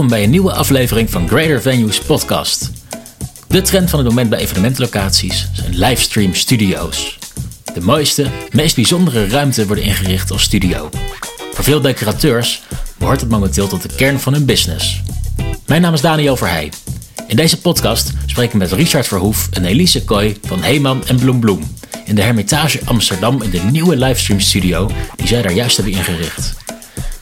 Welkom bij een nieuwe aflevering van Greater Venues Podcast. De trend van het moment bij evenementlocaties zijn livestream studio's. De mooiste, meest bijzondere ruimten worden ingericht als studio. Voor veel decorateurs behoort het momenteel tot de kern van hun business. Mijn naam is Daniel Verheij. In deze podcast spreek ik met Richard Verhoef en Elise Kooi van Heeman en Bloem Bloem in de Hermitage Amsterdam in de nieuwe livestream studio die zij daar juist hebben ingericht.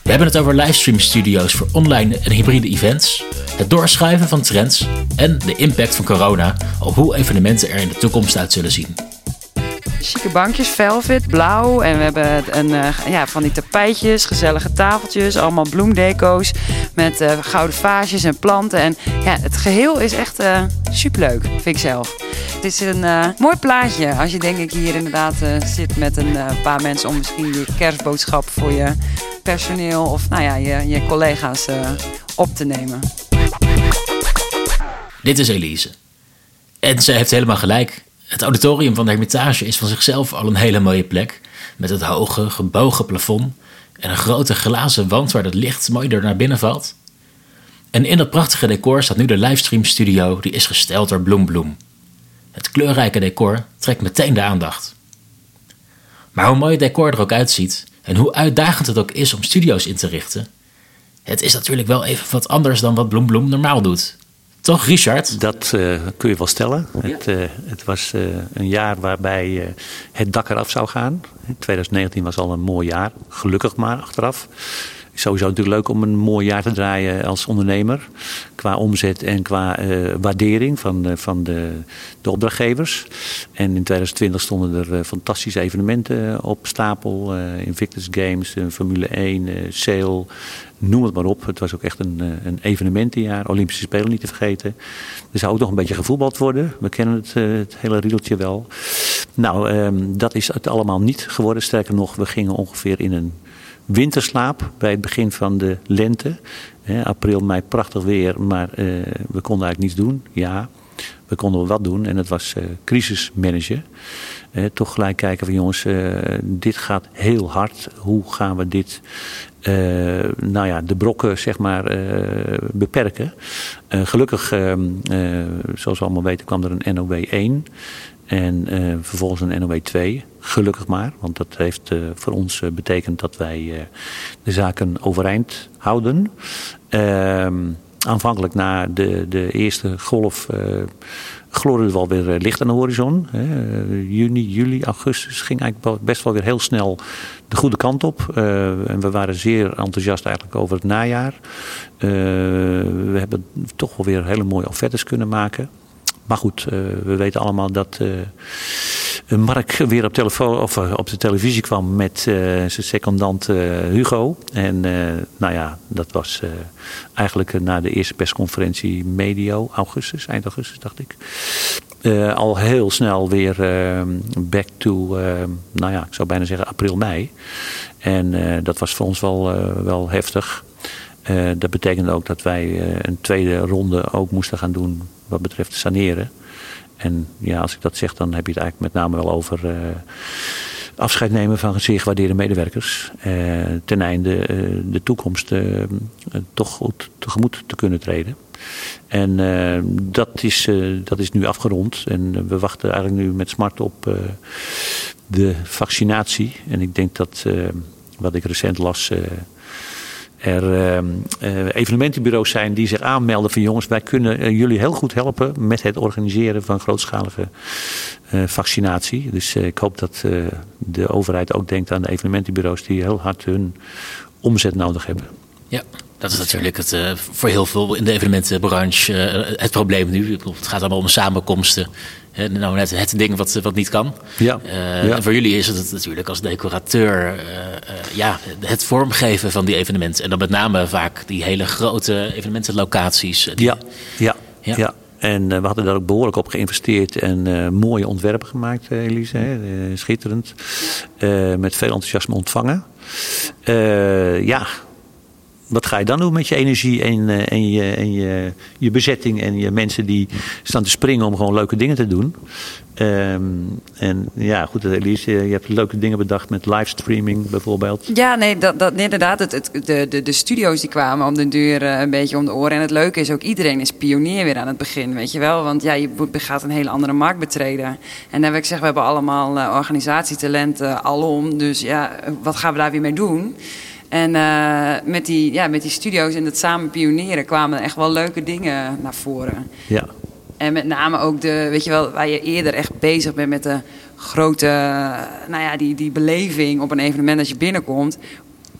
We hebben het over livestream studio's voor online en hybride events, het doorschuiven van trends en de impact van corona op hoe evenementen er in de toekomst uit zullen zien. Chique bankjes, velvet, blauw. En we hebben een, uh, ja, van die tapijtjes, gezellige tafeltjes, allemaal bloemdeco's met uh, gouden vaasjes en planten. En ja, het geheel is echt uh, superleuk, vind ik zelf. Het is een mooi plaatje als je denk ik hier inderdaad zit met een paar mensen om misschien je kerstboodschap voor je personeel of nou ja, je, je collega's op te nemen. Dit is Elise. En ze heeft helemaal gelijk. Het auditorium van de Hermitage is van zichzelf al een hele mooie plek. Met het hoge, gebogen plafond en een grote glazen wand waar het licht mooi door naar binnen valt. En in dat prachtige decor staat nu de livestream studio, die is gesteld door Bloem Bloem. Het kleurrijke decor trekt meteen de aandacht. Maar hoe mooi het decor er ook uitziet en hoe uitdagend het ook is om studio's in te richten, het is natuurlijk wel even wat anders dan wat Bloem Bloem normaal doet. Toch, Richard? Dat uh, kun je wel stellen. Het, uh, het, was uh, een jaar waarbij het dak eraf zou gaan. 2019 was al een mooi jaar, gelukkig maar achteraf. Sowieso natuurlijk leuk om een mooi jaar te draaien als ondernemer. Qua omzet en qua waardering van, van de, de opdrachtgevers. En in 2020 stonden er fantastische evenementen op stapel. Invictus Games, Formule 1, Sale noem het maar op. Het was ook echt een, eh, een evenementenjaar. Olympische Spelen niet te vergeten. Er zou ook nog een beetje gevoetbald worden. We kennen het, eh, het hele riedeltje wel. Nou, um, dat is het allemaal niet geworden. Sterker nog, we gingen ongeveer in een winterslaap bij het begin van de lente. april, mei, prachtig weer, maar uh, we konden eigenlijk niets doen. Ja, we konden wel wat doen en dat was uh, crisismanagen. Uh, toch gelijk kijken van jongens, dit gaat heel hard. Hoe gaan we dit uh, nou ja, de brokken zeg maar, uh, beperken. Uh, gelukkig, ehm, zoals we allemaal weten, kwam er een NOW 1 en vervolgens een NOW 2. Gelukkig maar, want dat heeft voor ons betekend dat wij de zaken overeind houden. Ehm, aanvankelijk na de, de eerste golf gloorde wel weer eh, licht aan de horizon. Eh, juni, juli, augustus ging eigenlijk best wel weer heel snel de goede kant op. Uh, en we waren zeer enthousiast eigenlijk over het najaar. We hebben toch wel weer hele mooie offertes kunnen maken. Maar goed, we weten allemaal dat Mark weer op, of, op de televisie kwam met uh, zijn secondant Hugo. En nou ja, dat was eigenlijk na de eerste persconferentie medio augustus, eind augustus dacht ik. al heel snel weer back to, nou ja, ik zou bijna zeggen april, mei. En dat was voor ons wel, wel heftig. dat betekende ook dat wij een tweede ronde ook moesten gaan doen wat betreft saneren. En ja, als ik dat zeg, dan heb je het eigenlijk met name wel over uh, afscheid nemen van zeer gewaardeerde medewerkers. Uh, ten einde uh, de toekomst toch goed tegemoet te kunnen treden. En dat, is, dat is nu afgerond. En we wachten eigenlijk nu met smart op de vaccinatie. En ik denk dat, wat ik recent las er uh, evenementenbureaus zijn die zich aanmelden van jongens, wij kunnen uh, jullie heel goed helpen met het organiseren van grootschalige uh, vaccinatie. Dus ik hoop dat de overheid ook denkt aan de evenementenbureaus die heel hard hun omzet nodig hebben. Ja. Dat is natuurlijk het, voor heel veel in de evenementenbranche het probleem nu. Het gaat allemaal om samenkomsten. Nou net het ding wat, wat niet kan. Ja. Uh, ja. En voor jullie is het natuurlijk als decorateur ja, het vormgeven van die evenementen. En dan met name vaak die hele grote evenementenlocaties. Die, ja, ja, ja. ja. En we hadden daar ook behoorlijk op geïnvesteerd en mooie ontwerpen gemaakt, Elise. Hè? schitterend. met veel enthousiasme ontvangen. ja, wat ga je dan doen met je energie en, eh, en, je, en je, je bezetting en je mensen die staan te springen om gewoon leuke dingen te doen? Ehm, en ja, goed, Elise, je hebt leuke dingen bedacht met livestreaming bijvoorbeeld. Ja, nee, dat, dat, inderdaad. Het, het, de, de, de studio's die kwamen om de deur uh, een beetje om de oren. En het leuke is ook, iedereen is pionier weer aan het begin, weet je wel. Want ja, je gaat een hele andere markt betreden. En dan wil ik zeggen, we hebben allemaal organisatietalenten alom. Dus ja, wat gaan we daar weer mee doen? En uh, met, die, ja, met die studio's en het samen pionieren kwamen er echt wel leuke dingen naar voren. Ja. En met name ook de, weet je wel, waar je eerder echt bezig bent met de grote, nou ja, die, die beleving op een evenement als je binnenkomt.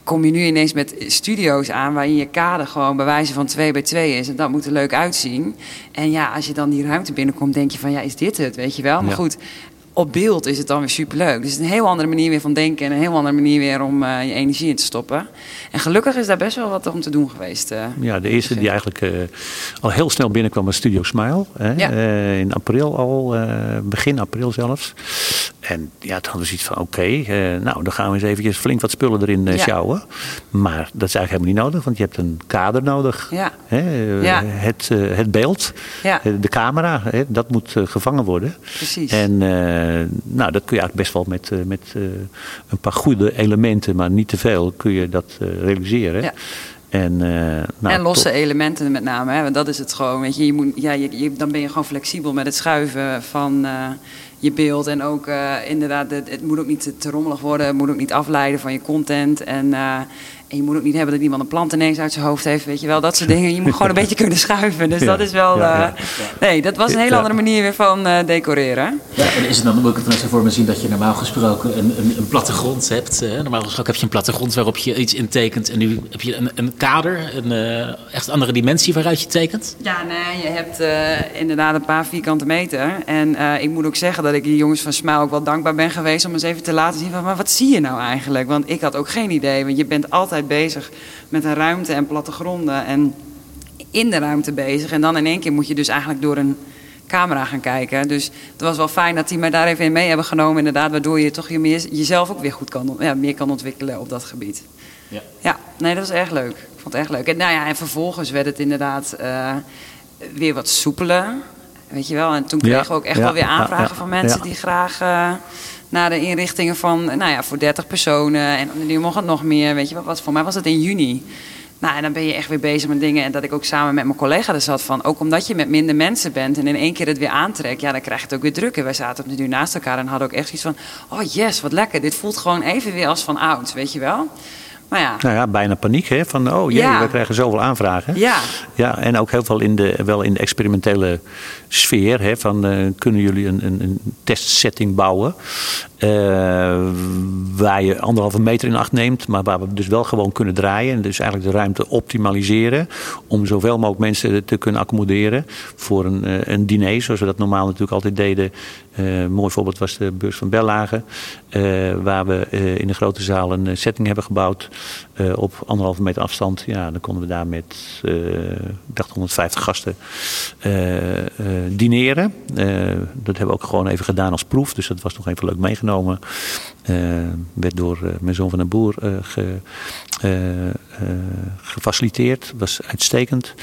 Kom je nu ineens met studio's aan waarin je kader gewoon bij wijze van 2 bij 2 is. En dat moet er leuk uitzien. En ja, als je dan die ruimte binnenkomt, denk je van ja, is dit het? Weet je wel? Maar goed, op beeld is het dan weer superleuk. Dus het is een heel andere manier weer van denken en een heel andere manier weer om uh, je energie in te stoppen. En gelukkig is daar best wel wat om te doen geweest. Uh, ja, de eerste die eigenlijk uh, al heel snel binnenkwam was Studio Smile. Hè? Ja. in april al, begin april zelfs. En ja, toen hadden we zoiets van oké, okay, nou dan gaan we eens eventjes flink wat spullen erin ja. sjouwen. Maar dat is eigenlijk helemaal niet nodig, want je hebt een kader nodig. Ja. Hè? Het, het beeld, de camera, hè? dat moet gevangen worden. Precies. En nou, dat kun je eigenlijk best wel met, met een paar goede elementen, maar niet te veel, kun je dat realiseren. Ja. En, uh, nou, en losse elementen met name, hè? want dat is het gewoon. Weet je, je moet, ja, je, je, dan ben je gewoon flexibel met het schuiven van uh, je beeld. En ook uh, inderdaad, het, het, moet ook niet te rommelig worden, het moet ook niet afleiden van je content. En, en je moet ook niet hebben dat iemand een plant ineens uit zijn hoofd heeft, weet je wel. Dat soort dingen. Je moet gewoon een beetje kunnen schuiven. Dus ja, dat is wel... Ja, ja. nee, dat was een hele andere manier weer van decoreren. Ja, en is het dan ook het voor me zien dat je normaal gesproken een, een, een plattegrond hebt. normaal gesproken heb je een plattegrond waarop je iets intekent. En nu heb je een, een kader, een uh, echt andere dimensie waaruit je tekent. Ja, nee, je hebt uh, inderdaad een paar vierkante meter. En uh, ik moet ook zeggen dat ik die jongens van Smile ook wel dankbaar ben geweest... om eens even te laten zien van, maar wat zie je nou eigenlijk? Want ik had ook geen idee, want je bent altijd bezig met een ruimte en plattegronden en in de ruimte bezig. En dan in één keer moet je dus eigenlijk door een camera gaan kijken. Dus het was wel fijn dat die mij daar even in mee hebben genomen, inderdaad, waardoor je toch je meer, jezelf ook weer goed kan, ja, meer kan ontwikkelen op dat gebied. Ja. ja, nee, dat was erg leuk. Ik vond het erg leuk. En, nou ja, en vervolgens werd het inderdaad uh, weer wat soepeler. Weet je wel, en toen kregen we ook echt ja, wel weer aanvragen ja, van mensen die graag uh, naar de inrichtingen van, nou ja, voor 30 personen. En nu mocht het nog meer, weet je wat, wat voor mij was het in juni. Nou, en dan ben je echt weer bezig met dingen. En dat ik ook samen met mijn collega er zat van. Ook omdat je met minder mensen bent en in één keer het weer aantrekt. Ja, dan krijg je het ook weer druk. En wij zaten nu naast elkaar en hadden ook echt iets van. Oh yes, wat lekker. Dit voelt gewoon even weer als van oud, weet je wel. Maar ja. Nou ja, bijna paniek hè? Van oh jee, Ja. we krijgen zoveel aanvragen. Ja. Ja, en ook heel veel in de, wel in de experimentele sfeer. Hè? Van eh, kunnen jullie een, een, een testsetting bouwen? eh, waar je anderhalve meter in acht neemt, maar waar we dus wel gewoon kunnen draaien. En dus eigenlijk de ruimte optimaliseren om zoveel mogelijk mensen te kunnen accommoderen voor een, eh, een diner, zoals we dat normaal natuurlijk altijd deden. Eh, een mooi voorbeeld was de beurs van Bellagen, eh, waar we eh, in de grote zaal een setting hebben gebouwd op anderhalve meter afstand. Ja, dan konden we daar met, ik dacht 150 gasten dineren. Dat hebben we ook gewoon even gedaan als proef, dus dat was nog even leuk meegenomen. Eh, werd door eh, mijn zoon van den Boer eh, ge, gefaciliteerd. was uitstekend.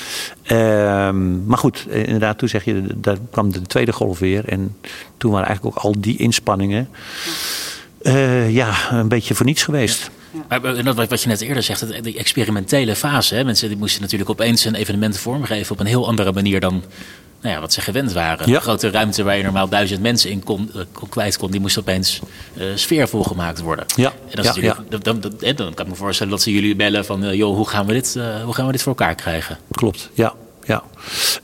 Ehm, maar goed, inderdaad, toen zeg je, daar kwam de tweede golf weer. En toen waren eigenlijk ook al die inspanningen ja, een beetje voor niets geweest. Maar en dat wat wat je net eerder zegt, die experimentele fase. Hè? Mensen die moesten natuurlijk opeens een evenement vormgeven op een heel andere manier dan nou ja, wat ze gewend waren. Ja. Een grote ruimte waar je normaal duizend mensen in kon, eh, kon- kwijt kon, die moest opeens eh, sfeervol gemaakt worden. Ja, En dat is ja, natuurlijk, Dan, dan, dan, kan ik me voorstellen dat ze jullie bellen van, eh, joh, hoe gaan we dit, eh, hoe gaan we dit voor elkaar krijgen? Klopt, ja. Ja,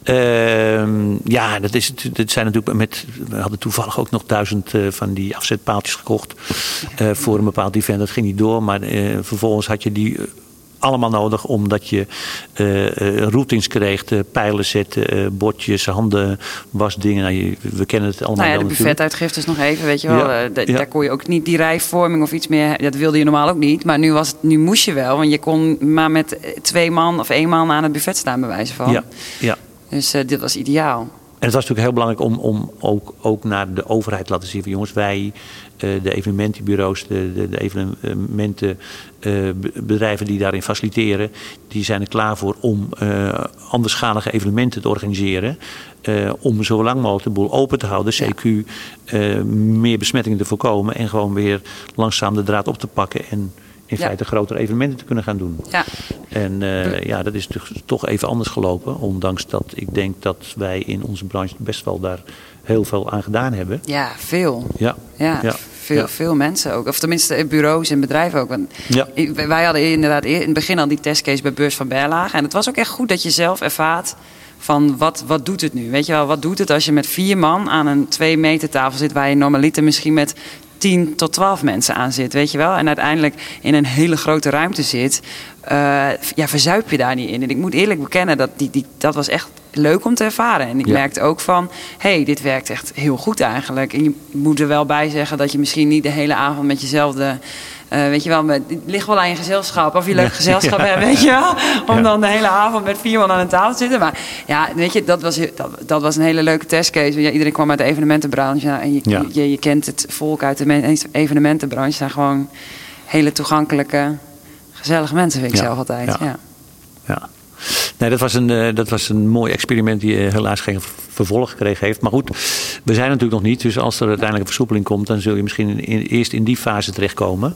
Ehm, ja dat, is, dat zijn natuurlijk met. We hadden toevallig ook nog duizend eh, van die afzetpaaltjes gekocht. eh, voor een bepaald event. Dat ging niet door. Maar eh, vervolgens had je die. Allemaal nodig omdat je eh, eh, routings kreeg, eh, pijlen zetten, bordjes, handen, wasdingen. Nou, we kennen het allemaal Nou ja, de natuurlijk. buffetuitgifte is nog even, weet je wel. Ja, da- ja. Daar kon je ook niet die rijvorming of iets meer. Dat wilde je normaal ook niet. Maar nu, was het, nu moest je wel. Want je kon maar met twee man of één man aan het buffet staan, bij wijze van. Ja, ja. Dus dit was ideaal. En het was natuurlijk heel belangrijk om, om ook, ook naar de overheid te laten zien van jongens, wij, de evenementenbureaus, de, de, de evenementenbedrijven die daarin faciliteren, die zijn er klaar voor om anderschalige evenementen te organiseren. om zo lang mogelijk de boel open te houden, CQ, meer besmettingen te voorkomen en gewoon weer langzaam de draad op te pakken en in feite grotere evenementen te kunnen gaan doen. Ja. En uh, ja, dat is toch even anders gelopen. Ondanks dat ik denk dat wij in onze branche best wel daar heel veel aan gedaan hebben. Ja, veel. Ja. ja. Veel, veel mensen ook. Of tenminste bureaus en bedrijven ook. Want ja. Wij hadden inderdaad in het begin al die testcase bij Beurs van Berlage. En het was ook echt goed dat je zelf ervaart van wat, wat doet het nu? Weet je wel, wat doet het als je met vier man aan een twee meter tafel zit... waar je normaliter misschien met 10 tot 12 mensen aan zit, weet je wel. En uiteindelijk in een hele grote ruimte zit, uh, ja, verzuip je daar niet in. En ik moet eerlijk bekennen, dat, die, die, dat was echt leuk om te ervaren. En ik merkte ook van, hé, hey, dit werkt echt heel goed eigenlijk. En je moet er wel bij zeggen dat je misschien niet de hele avond met jezelfde uh, weet je wel, met, het ligt wel aan je gezelschap. Of je leuk gezelschap hebt, weet je wel. Om dan de hele avond met vier man aan een tafel te zitten. Maar ja, weet je, dat was, dat, dat was een hele leuke testcase. Ja, iedereen kwam uit de evenementenbranche. En je, je, je, kent het volk uit de evenementenbranche. zijn gewoon hele toegankelijke, gezellige mensen, vind ik zelf altijd. ja. ja. Nee, dat was een, uh, dat was een mooi experiment die uh, helaas geen vervolg gekregen heeft. Maar goed, we zijn natuurlijk nog niet. Dus als er uiteindelijk een versoepeling komt, dan zul je misschien in, eerst in die fase terechtkomen.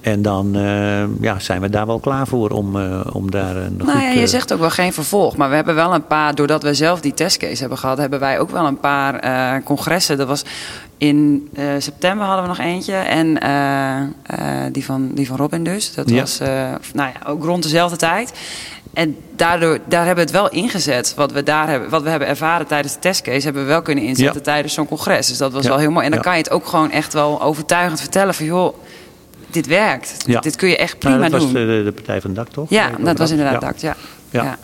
En dan uh, ja, zijn we daar wel klaar voor om, om daar een nou, ja, je zegt ook wel geen vervolg. Maar we hebben wel een paar, doordat we zelf die testcase hebben gehad, hebben wij ook wel een paar congressen. Dat was in september hadden we nog eentje. En die, van, die van Robin dus. Dat was nou ja, ook rond dezelfde tijd. En daardoor, daar hebben we het wel ingezet. Wat we, daar hebben, wat we hebben ervaren tijdens de testcase, hebben we wel kunnen inzetten tijdens zo'n congres. Dus dat was wel heel mooi. En dan kan je het ook gewoon echt wel overtuigend vertellen van joh, dit werkt. Dit kun je echt prima doen. dat was de, de, Partij van Dak, toch? Ja, dat was inderdaad Dak, ja.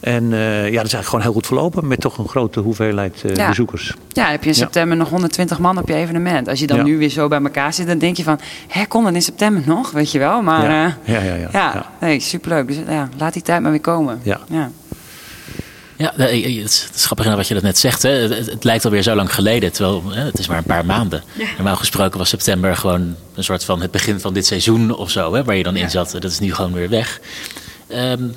En uh, ja, dat is eigenlijk gewoon heel goed verlopen met toch een grote hoeveelheid uh, bezoekers. Ja, heb je in september nog 120 man op je evenement. Als je dan nu weer zo bij elkaar zit, dan denk je van, hè, kon dat in september nog, weet je wel. Maar ja, uh, ja, ja, ja, nee, superleuk. Dus ja, laat die tijd maar weer komen. Ja. ja. Ja, het is grappig wat je dat net zegt. Hè. Het, het, lijkt alweer zo lang geleden, terwijl hè, het is maar een paar maanden. Normaal gesproken was september gewoon een soort van het begin van dit seizoen of zo, hè, waar je dan in zat. Dat is nu gewoon weer weg. Um,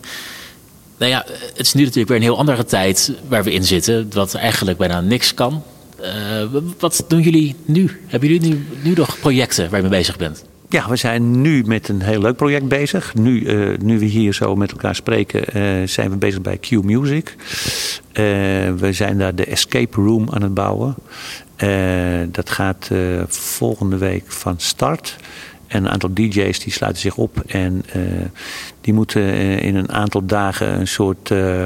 nou ja, het is nu natuurlijk weer een heel andere tijd waar we in zitten, wat eigenlijk bijna niks kan. Uh, wat doen jullie nu? Hebben jullie nu, nog projecten waar je mee bezig bent? Ja, we zijn nu met een heel leuk project bezig. Nu, uh, nu we hier zo met elkaar spreken, uh, zijn we bezig bij Q Music. we zijn daar de Escape Room aan het bouwen. dat gaat volgende week van start. En een aantal DJ's die sluiten zich op en die moeten uh, in een aantal dagen een soort uh,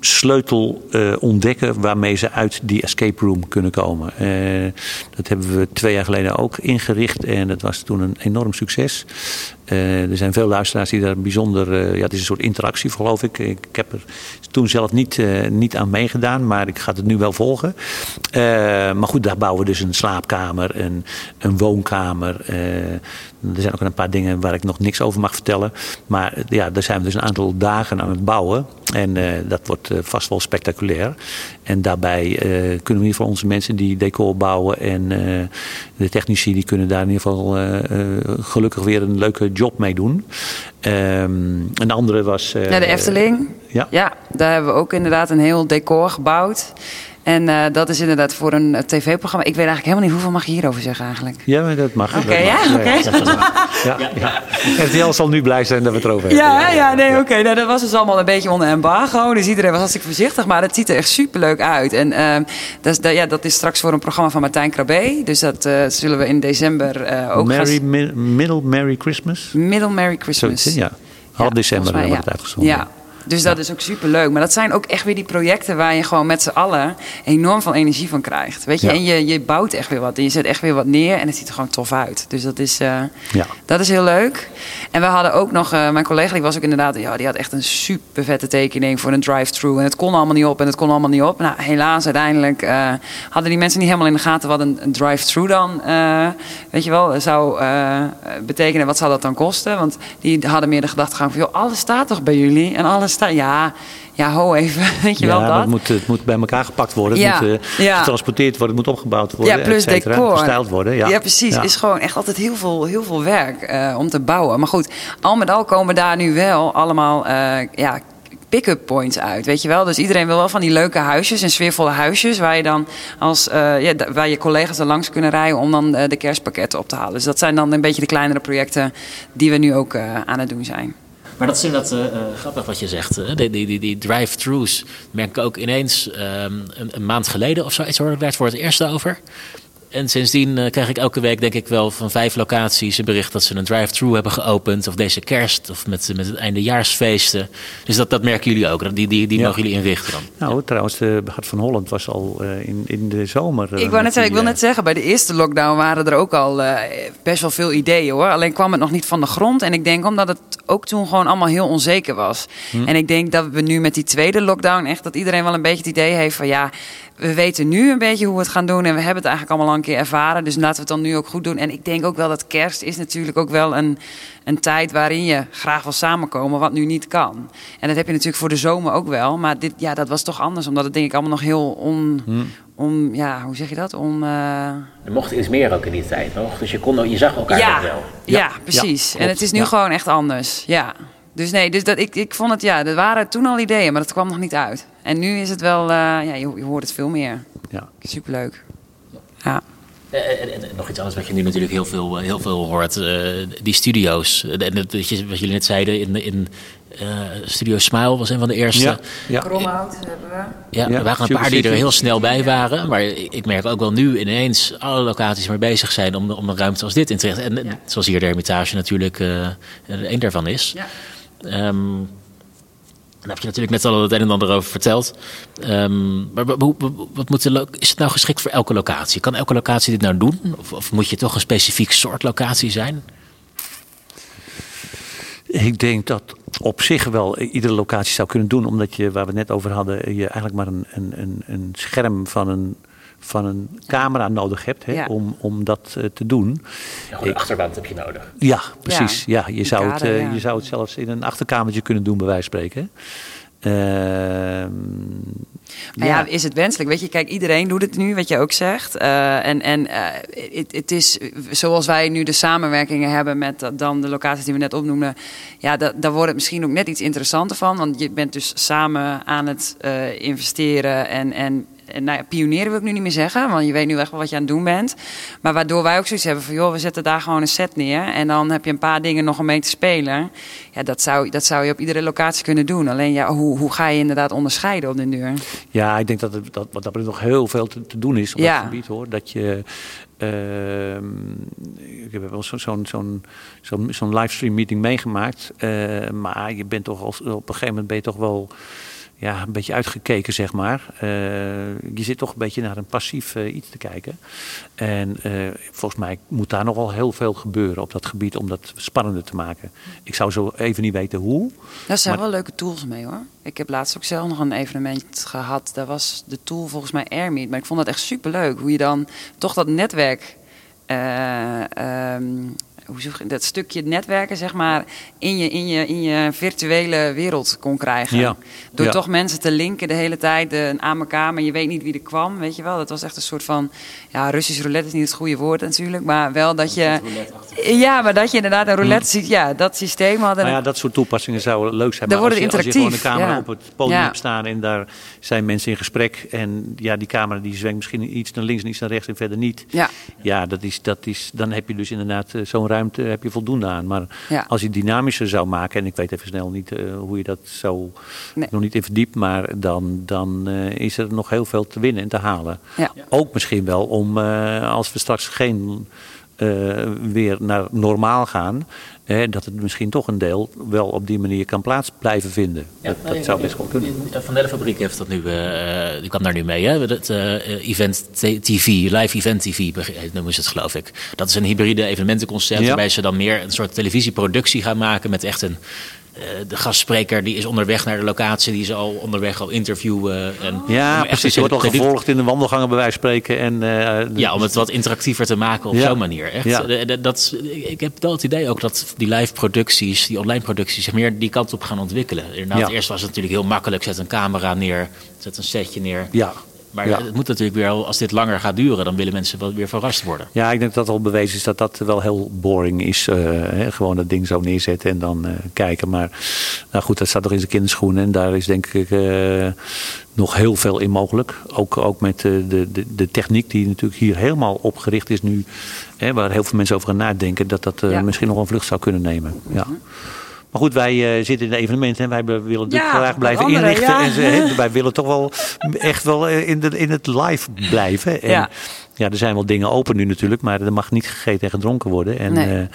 sleutel uh, ontdekken waarmee ze uit die escape room kunnen komen. Dat hebben we twee jaar geleden ook ingericht en dat was toen een enorm succes. Uh, er zijn veel luisteraars die daar bijzonder. ja, het is een soort interactie, geloof ik. Ik, heb er toen zelf niet, niet aan meegedaan, maar ik ga het nu wel volgen. maar goed, daar bouwen we dus een slaapkamer, een, een woonkamer. er zijn ook een paar dingen waar ik nog niks over mag vertellen. Maar ja, daar zijn we dus een aantal dagen aan het bouwen. En dat wordt vast wel spectaculair. En daarbij kunnen we in ieder onze mensen die decor bouwen en de technici die kunnen daar in ieder geval gelukkig weer een leuke job mee doen. Um, een andere was. ja, de Efteling. ja. ja, daar hebben we ook inderdaad een heel decor gebouwd. En uh, dat is inderdaad voor een tv-programma. Ik weet eigenlijk helemaal niet hoeveel mag je hierover zeggen eigenlijk. Ja, maar dat mag. Oké, ja? Oké. Ja, ja, ja. RTL zal nu blij zijn dat we het erover hebben. Ja, ja, nee, oké. Nou, dat was dus allemaal een beetje onder embargo. Dus iedereen was hartstikke voorzichtig. Maar het ziet er echt superleuk uit. En uh, dat, is, dat, ja, dat is straks voor een programma van Martijn Krabbe. Dus dat uh, zullen we in december uh, ook Merry, mi Middle Merry Christmas? Middle Merry Christmas. Zo, ja. Half december mij, wordt het uitgezonden. Ja, dus dat is ook super leuk. Maar dat zijn ook echt weer die projecten waar je gewoon met z'n allen enorm veel energie van krijgt. Weet je, en je, je bouwt echt weer wat. En je zet echt weer wat neer en het ziet er gewoon tof uit. Dus dat is, uh, ja. dat is heel leuk. En we hadden ook nog, uh, mijn collega die was ook inderdaad, ja, die had echt een super vette tekening voor een drive-through. En het kon allemaal niet op en het kon allemaal niet op. Nou, helaas, uiteindelijk uh, hadden die mensen niet helemaal in de gaten wat een, een drive-through dan, weet je wel, zou betekenen. Wat zou dat dan kosten? Want die hadden meer de gedachte gaan van, joh, alles staat toch bij jullie en alles staan. Ja, ja, ho even, weet je wel dat? Het moet, het moet bij elkaar gepakt worden. Het Ja, moet eh, ja. getransporteerd worden, het moet opgebouwd worden. Ja, plus decor. Gestyled worden. Ja, Ja, precies. Is gewoon echt altijd heel veel, heel veel werk eh, om te bouwen. Maar goed, al met al komen daar nu wel allemaal eh, ja, pick-up points uit, weet je wel. Dus iedereen wil wel van die leuke huisjes en sfeervolle huisjes... waar je dan als waar je collega's er langs kunnen rijden... om dan de kerstpakketten op te halen. Dus dat zijn dan een beetje de kleinere projecten... die we nu ook aan het doen zijn. Maar dat is inderdaad eh, grappig wat je zegt. Die, die, die, die drive-thrus merk ik ook ineens ehm, een, een maand geleden of zoiets hoorde ik daar het voor het eerst over. En sindsdien eh, krijg ik elke week denk ik wel van vijf locaties een bericht dat ze een drive-thru hebben geopend. Of deze kerst of met, met het eindejaarsfeesten. Dus dat, dat merken jullie ook. Die, die, die Ja. mogen jullie inrichten dan. Nou, trouwens, de Hart van Holland was al eh, in, in de zomer. eh, Ik, wou net zeggen, ik wil die, net zeggen, bij de eerste lockdown waren er ook al eh, best wel veel ideeën hoor. Alleen kwam het nog niet van de grond. En ik denk omdat het ook toen gewoon allemaal heel onzeker was. En ik denk dat we nu met die tweede lockdown echt dat iedereen wel een beetje het idee heeft van ja, we weten nu een beetje hoe we het gaan doen. En we hebben het eigenlijk allemaal al een keer ervaren. Dus laten we het dan nu ook goed doen. En ik denk ook wel dat kerst is natuurlijk ook wel een, een tijd waarin je graag wil samenkomen, wat nu niet kan. En dat heb je natuurlijk voor de zomer ook wel. Maar dit, ja, dat was toch anders, omdat het denk ik allemaal nog heel on, on ja, hoe zeg je dat? On, eh, Er mocht iets meer ook in die tijd nog. Dus je, kon, je zag elkaar ja, nog wel. ja, Ja, precies. ja, en het is nu gewoon echt anders. Ja. Dus nee, dus dat, ik, ik vond het, ja, er waren toen al ideeën, maar dat kwam nog niet uit. En nu is het wel, eh, ja, je, je hoort het veel meer. Ja. Superleuk. Ja. Eh, En, en- en nog iets anders wat je nu natuurlijk heel veel, eh, heel veel hoort. eh, die studio's. Eh, En dat, wat jullie net zeiden, in, in eh, Studio Smile was een van de eerste. Ja, ja. Kromhout hebben we. Ja, Ja, er waren een paar die er heel snel bij waren. Maar ik merk ook wel nu ineens alle locaties mee bezig zijn om, om een ruimte als dit in te richten. En, zoals hier de Hermitage natuurlijk eh een daarvan is. Ja. Daar heb je natuurlijk net al het een en ander over verteld. Ehm, maar wat moet de is het nou geschikt voor elke locatie? Kan elke locatie dit nou doen? Of, moet je toch een specifiek soort locatie zijn? Ik denk dat op zich wel iedere locatie zou kunnen doen. Omdat je, waar we het net over hadden, je eigenlijk maar een, een, een scherm van een, van een camera nodig hebt hè, Ja. om, om dat eh, te doen. Ja, een achterwand heb je nodig. Ja, precies. Ja. je, zou het, kader, eh, ja. je zou het zelfs in een achterkamertje kunnen doen, bij wijze van spreken. Ehm, Maar ja. is het wenselijk? Weet je, kijk, iedereen doet het nu, wat je ook zegt. Eh, en en eh, het, het is zoals wij nu de samenwerkingen hebben met dan de locaties die we net opnoemden. Ja, da, daar wordt het misschien ook net iets interessanter van. Want je bent dus samen aan het eh, investeren en. en en nou ja, pionieren wil ik nu niet meer zeggen, want je weet nu echt wel wat je aan het doen bent. Maar waardoor wij ook zoiets hebben van, joh, we zetten daar gewoon een set neer. En dan heb je een paar dingen nog om mee te spelen. Ja, dat zou, dat zou je op iedere locatie kunnen doen. Alleen ja, hoe, hoe ga je inderdaad onderscheiden op de duur? Ja, ik denk dat, het, dat dat betreft nog heel veel te, te doen is op Ja. dat gebied hoor. Dat je. ehm, ik heb wel zo- zo'n zo'n zo'n zo'n livestream meeting meegemaakt. eh, maar je bent toch als, op een gegeven moment ben je toch wel ja, een beetje uitgekeken, zeg maar. Eh, je zit toch een beetje naar een passief eh, iets te kijken. En eh, volgens mij moet daar nog wel heel veel gebeuren op dat gebied om dat spannender te maken. Ik zou zo even niet weten hoe. Daar zijn Maar- wel leuke tools mee hoor. Ik heb laatst ook zelf nog een evenement gehad. Daar was de tool volgens mij Airmeet. Maar ik vond dat echt super leuk. Hoe je dan toch dat netwerk. eh, dat stukje netwerken, zeg maar, in je, in je, in je virtuele wereld kon krijgen. Ja. Door Ja. toch mensen te linken de hele tijd aan elkaar, maar je weet niet wie er kwam, weet je wel. Dat was echt een soort van, ja, Russisch roulette is niet het goede woord natuurlijk, maar wel dat je, ja, maar dat je inderdaad een roulette ziet, ja, dat systeem hadden. Nou ja, dat soort toepassingen zouden leuk zijn. Dan Maar wordt als, het je, als je gewoon een interactief, camera ja. op het podium Ja. hebt staan en daar zijn mensen in gesprek. En ja, die camera die zwengt misschien iets naar links en iets naar rechts en verder niet. Ja. Ja, dat is, dat is, dan heb je dus inderdaad eh, zo'n ruimte heb je voldoende aan. Maar Ja. als je dynamischer zou maken, en ik weet even snel niet eh, hoe je dat zo Nee. nog niet in verdiept, maar dan, dan eh, is er nog heel veel te winnen en te halen. Ja. Ook misschien wel om eh, als we straks geen weer naar normaal gaan, hè, dat het misschien toch een deel wel op die manier kan plaats blijven vinden. dat, dat zou best wel kunnen. Van de Fabriek heeft dat nu, eh, die kwam daar nu mee. Hè? Het eh, event TV, live event TV beg- noemen ze het geloof ik. Dat is een hybride evenementenconcept Ja. waarbij ze dan meer een soort televisieproductie gaan maken met echt een de gastspreker die is onderweg naar de locatie, die is al onderweg al interviewen. En, ja, precies. Je wordt al gevolgd in de wandelgangen bij wijze van spreken. En, uh, ja, om het wat interactiever te maken op zo'n manier. Echt. Ja. Dat, ik heb wel het idee ook dat die live producties, die online producties, zich meer die kant op gaan ontwikkelen. Inderdaad, Eerst was het natuurlijk heel makkelijk. Zet een camera neer, zet een setje neer. Ja. Maar het moet natuurlijk weer, als dit langer gaat duren, dan willen mensen wel weer verrast worden. Ja, ik denk dat al bewezen is dat dat wel heel boring is. Uh, hè, gewoon dat ding zo neerzetten en dan uh, kijken. Maar nou goed, dat staat nog in zijn kinderschoenen. En daar is denk ik uh, nog heel veel in mogelijk. Ook, ook met de, de, de techniek die natuurlijk hier helemaal opgericht is nu. Hè, waar heel veel mensen over gaan nadenken. Dat dat ja. misschien nog een vlucht zou kunnen nemen. Ja. Mhm. Maar goed, wij uh, zitten in de evenementen en wij willen natuurlijk graag blijven andere, inrichten. Ja. En ze, wij willen toch wel echt wel in, de, in het live blijven. En, ja. Ja, er zijn wel dingen open nu natuurlijk, maar er mag niet gegeten en gedronken worden. En nee.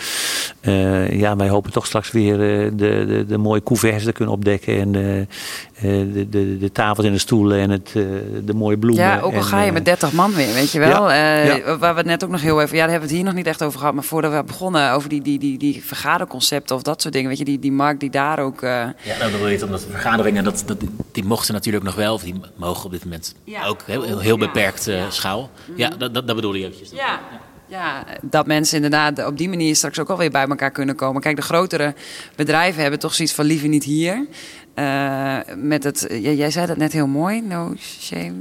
uh, uh, ja, wij hopen toch straks weer de, de, de mooie couverts te kunnen opdekken. En de, de, de tafels en de stoelen en het, de mooie bloemen. Ja, ook al ga je met 30 man weer, weet je wel. Ja, Waar we het net ook nog heel even, ja, daar hebben we het hier nog niet echt over gehad. Maar voordat we begonnen over die, die, die, die vergaderconcepten of dat soort dingen, weet je, die, die markt die daar ook. Uh... Ja, nou, dan wil je het omdat de vergaderingen, dat, dat, die mochten natuurlijk nog wel, of die mogen op dit moment ja. ook heel, heel beperkt uh, ja. schaal. Ja, dat, dat, dat bedoel je eventjes. Ja. Ja, dat mensen inderdaad op die manier straks ook alweer bij elkaar kunnen komen. Kijk, de grotere bedrijven hebben toch zoiets van liever niet hier. Uh, met het, jij zei dat net heel mooi, no shame.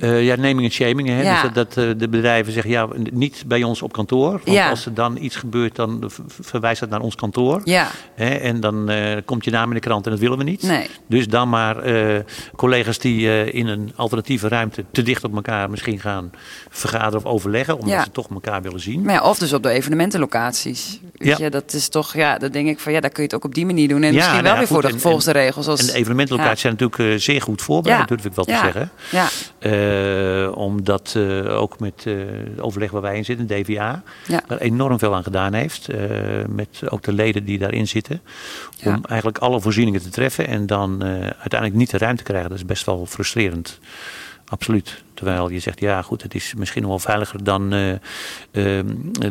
Uh... ja, naming en shaming. Hè? Ja. Dus dat, dat de bedrijven zeggen, ja, niet bij ons op kantoor. Want ja. als er dan iets gebeurt, dan verwijst dat naar ons kantoor. Ja. Hè? En dan komt je naam in de krant en dat willen we niet. Nee. Dus dan maar collega's die in een alternatieve ruimte te dicht op elkaar misschien gaan vergaderen of overleggen. Omdat ja. ze toch elkaar willen zien. Maar ja, of dus op de evenementenlocaties. Weet ja. je, dat is toch, ja, dat denk ik van, ja, daar kun je het ook op die manier doen. En misschien wel nou weer voor de, volgens de regels. En de evenementlocaties zijn natuurlijk uh, zeer goed voorbereid, durf ik wel te zeggen. Ja. Uh, omdat uh, ook met het overleg waar wij in zitten, DVA, er enorm veel aan gedaan heeft. met ook de leden die daarin zitten. Om eigenlijk alle voorzieningen te treffen en dan uiteindelijk niet de ruimte krijgen. Dat is best wel frustrerend. Absoluut. Terwijl je zegt, ja goed, het is misschien nog wel veiliger dan uh, uh,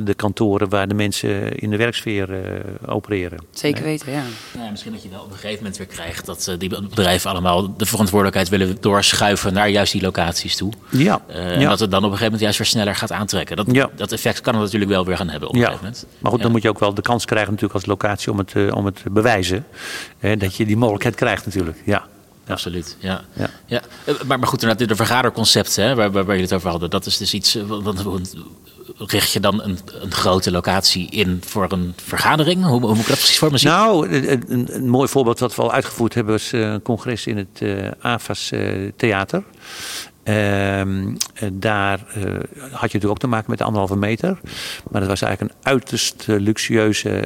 de kantoren waar de mensen in de werksfeer uh, opereren. Zeker weten, ja. ja. Misschien dat je wel op een gegeven moment weer krijgt dat die bedrijven allemaal de verantwoordelijkheid willen doorschuiven naar juist die locaties toe. Ja. En dat het dan op een gegeven moment juist weer sneller gaat aantrekken. Dat, ja. dat effect kan het natuurlijk wel weer gaan hebben op een gegeven moment. Maar goed, dan moet je ook wel de kans krijgen natuurlijk als locatie om het, om het te bewijzen. dat je die mogelijkheid krijgt natuurlijk, ja. Absoluut, ja. ja. ja. Eh, maar, maar goed, de vergaderconcept hè, waar, waar, jullie het over hadden, dat is dus iets. Eh, wat, richt je dan een, een, grote locatie in voor een vergadering? Hoe, hoe moet ik dat precies voor me zien? Nou, een, een, mooi voorbeeld wat we al uitgevoerd hebben was eh, een congres in het uh, AFAS Theater. Ehm, eh, daar uh, had je natuurlijk ook te maken met de anderhalve meter. Maar dat was eigenlijk een uiterst uh, luxueuze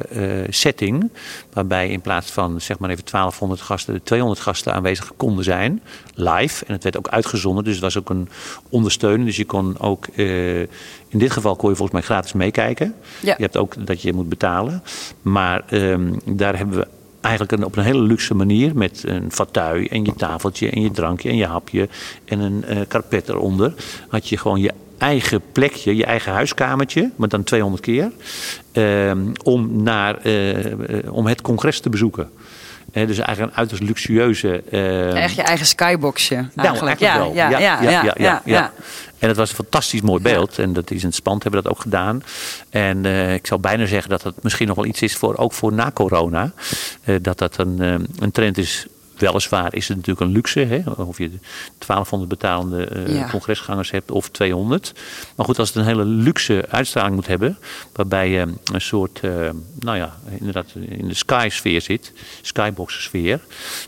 setting. Waarbij in plaats van zeg maar even 1200 gasten, 200 gasten aanwezig konden zijn. Live. En het werd ook uitgezonden. Dus het was ook een ondersteuning. Dus je kon ook, in dit geval kon je volgens mij gratis meekijken. Ja. Je hebt ook dat je moet betalen. Maar um, daar hebben we eigenlijk op een hele luxe manier met een fauteuil en je tafeltje en je drankje en je hapje en een uh, karpet eronder. Had je gewoon je eigen plekje, je eigen huiskamertje, maar dan 200 keer, uh, om, naar, uh, om het congres te bezoeken. Dus eigenlijk een uiterst luxueuze. Uh... Echt je eigen skyboxje. Nou, eigenlijk. Ja, wel. Ja, ja, ja, ja, ja, En het was een fantastisch mooi beeld. En dat is in het spand hebben we dat ook gedaan. En uh, ik zou bijna zeggen dat het misschien nog wel iets is voor ook voor na corona. Uh, dat dat een, een trend is Weliswaar is het natuurlijk een luxe, hè? of je 1200 betalende uh, congresgangers hebt of 200. Maar goed, als het een hele luxe uitstraling moet hebben, waarbij je een soort, uh, nou ja, inderdaad in de sky-sfeer zit, skybox-sfeer,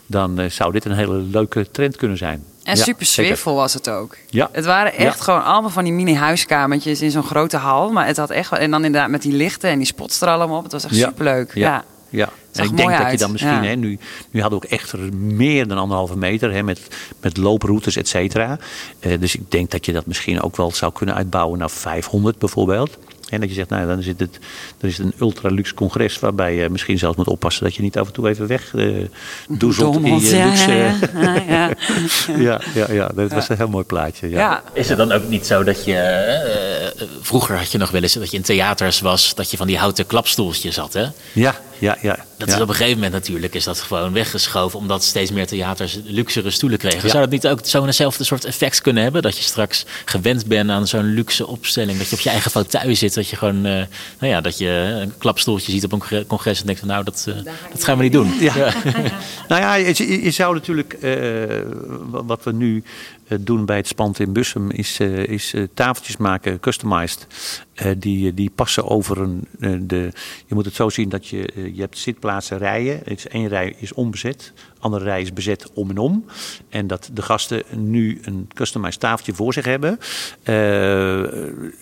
dan uh, zou dit een hele leuke trend kunnen zijn. En super sfeervol was het ook. Ja. Het waren echt gewoon allemaal van die mini-huiskamertjes in zo'n grote hal. Maar het had echt. En dan inderdaad met die lichten en die spots er allemaal op. Het was echt ja. superleuk. Ja. Ja. En ik denk dat je dan misschien, hè, nu, nu hadden we ook echt meer dan anderhalve meter hè, met, met looproutes, et cetera. Uh, dus ik denk dat je dat misschien ook wel zou kunnen uitbouwen naar 500 bijvoorbeeld. En dat je zegt, nou dan is het, dan is het een ultra luxe congres waarbij je misschien zelfs moet oppassen dat je niet af en toe even weg uh, doezelt in je ja, luxe. Ja, ja, ja. ja, ja, ja, dat was een heel mooi plaatje. Ja. Is het dan ook niet zo dat je, uh, vroeger had je nog wel eens dat je in theaters was, dat je van die houten klapstoeltjes had hè? Ja. Ja, ja. Dat ja. is op een gegeven moment natuurlijk is dat gewoon weggeschoven, omdat steeds meer theaters luxere stoelen kregen. Zou dat niet ook zo'nzelfde soort effect kunnen hebben? Dat je straks gewend bent aan zo'n luxe opstelling, dat je op je eigen fauteuil zit, dat je gewoon, eh, nou ja, dat je een klapstoeltje ziet op een congres- en denkt van nou, dat, eh, dat gaan we niet doen. Ja. nou ja, je, je zou natuurlijk, eh, wat we nu doen bij het Spand in Bussum, is, eh, is eh, tafeltjes maken, customized. eh, die, die passen over een. eh, de, je moet het zo zien dat je, eh, je hebt zitplaatsen, rijen. Is één rij is onbezet, andere rij is bezet om en om. En dat de gasten nu een customized tafeltje voor zich hebben. Eh,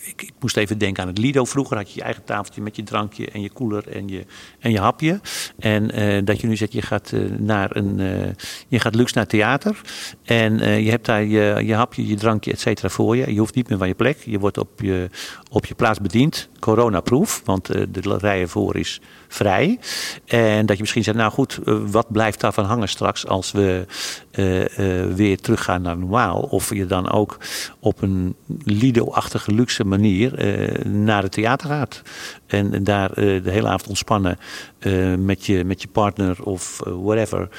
ik, moest even denken aan het Lido. Vroeger had je je eigen tafeltje met je drankje en je koeler en je, en je hapje. En eh, dat je nu zegt, je gaat eh, naar een, je gaat luxe naar theater. En je hebt daar je, je hapje, je drankje, et cetera voor je. Je hoeft niet meer van je plek. Je wordt op je, op je plaats bediend. Corona-proof, want de rijen voor is vrij. En dat je misschien zegt, nou goed, wat blijft daarvan hangen straks als we eh, eh, weer teruggaan naar normaal? Of je dan ook op een Lido-achtige luxe manier eh, naar het theater gaat. En, daar de hele avond ontspannen met, je, met je partner of whatever.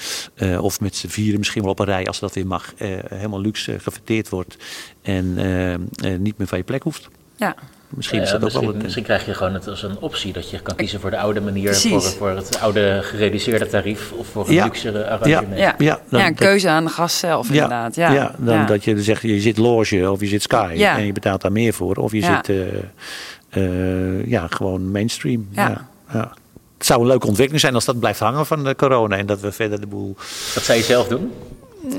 Of met z'n vieren misschien wel op een rij als dat weer mag. helemaal luxe gefeteerd wordt en niet meer van je plek hoeft. Ja. Misschien is dat ook misschien, wel een... misschien krijg je gewoon het als een optie dat je kan kiezen voor de oude manier, voor, voor het oude gereduceerde tarief of voor een Ja. luxere arrangement. Ja. Ja, dan- ja, een dat- keuze aan de gast zelf inderdaad. Ja, ja, dan Ja. dat je zegt, je zit loge of je zit sky Ja. en je betaalt daar meer voor. Of je Ja. zit eh, eh, ja, gewoon mainstream. Ja. Ja. Ja, Het zou een leuke ontwikkeling zijn als dat blijft hangen van de corona en dat we verder de boel... Dat zou je zelf doen?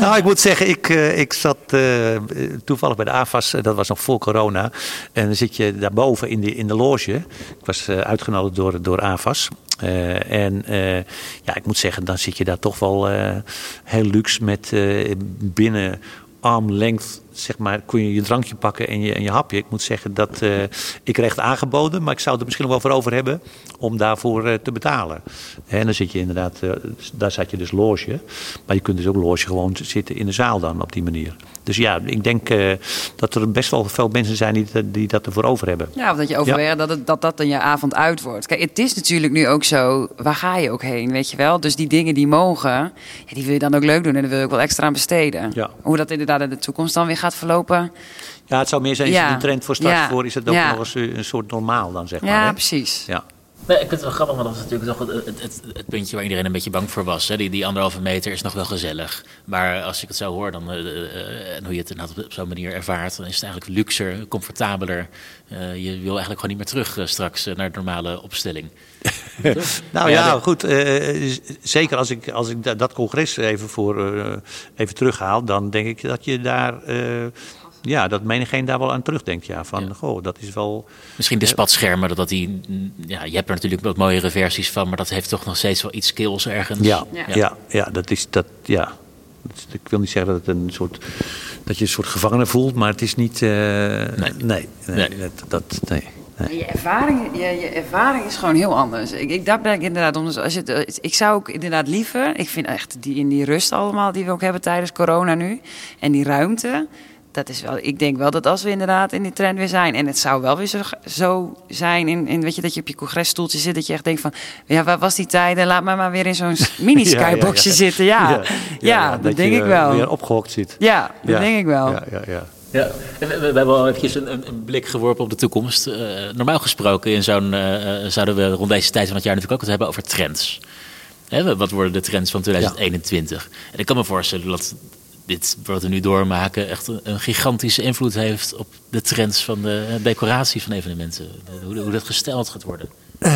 Nou, ik moet zeggen, ik, eh, ik zat eh, toevallig bij de AFAS, eh, dat was nog voor corona. En dan zit je daarboven in de, in de loge. Ik was eh, uitgenodigd door, door AFAS. Eh, en eh, ja, ik moet zeggen, dan zit je daar toch wel eh, heel luxe met eh, binnen armlength, zeg maar, kon je je drankje pakken en je, en je hapje. Ik moet zeggen dat eh, ik kreeg het aangeboden, maar ik zou het er misschien wel voor over hebben om daarvoor eh, te betalen. En dan zit je inderdaad, eh, daar zat je dus loge. Maar je kunt dus ook loge gewoon zitten in de zaal dan op die manier. Dus ja, ik denk eh, dat er best wel veel mensen zijn die, die dat ervoor over hebben. Ja, of dat je overweegt dat, het, dat dat dan je avond uit wordt. Kijk, het is natuurlijk nu ook zo, waar ga je ook heen, weet je wel? Dus die dingen die mogen, ja, die wil je dan ook leuk doen en daar wil je ook wel extra aan besteden. Ja. Hoe dat inderdaad in de toekomst dan weer gaat verlopen. Ja, het zou meer zijn, is Ja. een trend voor straks voor, is het ook nog eens een soort normaal dan, zeg maar. Ja, hè? precies. Ja. Nee, ik vind het wel grappig, want dat is natuurlijk toch het, het, puntje waar iedereen een beetje bang voor was. Hè? Die, die anderhalve meter is nog wel gezellig. Maar als ik het zo hoor dan, eh, eh, en hoe je het inderdaad op, op zo'n manier ervaart, dan is het eigenlijk luxer, comfortabeler. Eh, je wil eigenlijk gewoon niet meer terug eh, straks eh, naar de normale opstelling. Nou Ja, ja, de- goed. eh, zeker als ik, als ik da- dat congres even, voor, eh, even terughaal, dan denk ik dat je daar. Eh, ja, dat menigeen daar wel aan terugdenkt. Ja, van, Ja. goh, dat is wel. Misschien de spatschermen, dat, dat die, mm, ja, je hebt er natuurlijk wat mooiere versies van, maar dat heeft toch nog steeds wel iets skills ergens. Ja, Ja. ja. Ja, dat is dat. Ja. Is- Ik wil niet zeggen dat het een soort. dat je een soort gevangene voelt, maar het is niet. eh, nee. Nee, Nee. Dat, dat, nee. nee. Je ervaring, je, je ervaring is gewoon heel anders. Ik, ik, daar ben ik inderdaad om. Als je, het- eh, ik zou ook inderdaad liever. Ik vind echt die in die rust allemaal die we ook hebben tijdens corona nu. En die ruimte. Dat is wel, ik denk wel dat als we inderdaad in die trend weer zijn. En het zou wel weer zo, zo zijn. In, in, weet je, dat je op je congresstoeltje zit. Dat je echt denkt van. Ja, waar was die tijd? En laat mij maar weer in zo'n mini Ja, ja, skyboxje ja. zitten. Ja, ja, dat, denk je, ik wel. Weer opgehokt zit. Ja, dat Ja. denk ik wel. Ja, ja, ja. Ja, we, we- hebben al eventjes een, blik geworpen op de toekomst. Eh, normaal gesproken in zo'n, eh, eh, zouden we rond deze tijd van het jaar natuurlijk ook het hebben over trends. Hè, wat worden de trends van 2021? En ik kan me voorstellen dat dit wat we nu doormaken echt een, gigantische invloed heeft op de trends van de eh, decoratie van evenementen. Hoe, hoe dat gesteld gaat worden. Eh,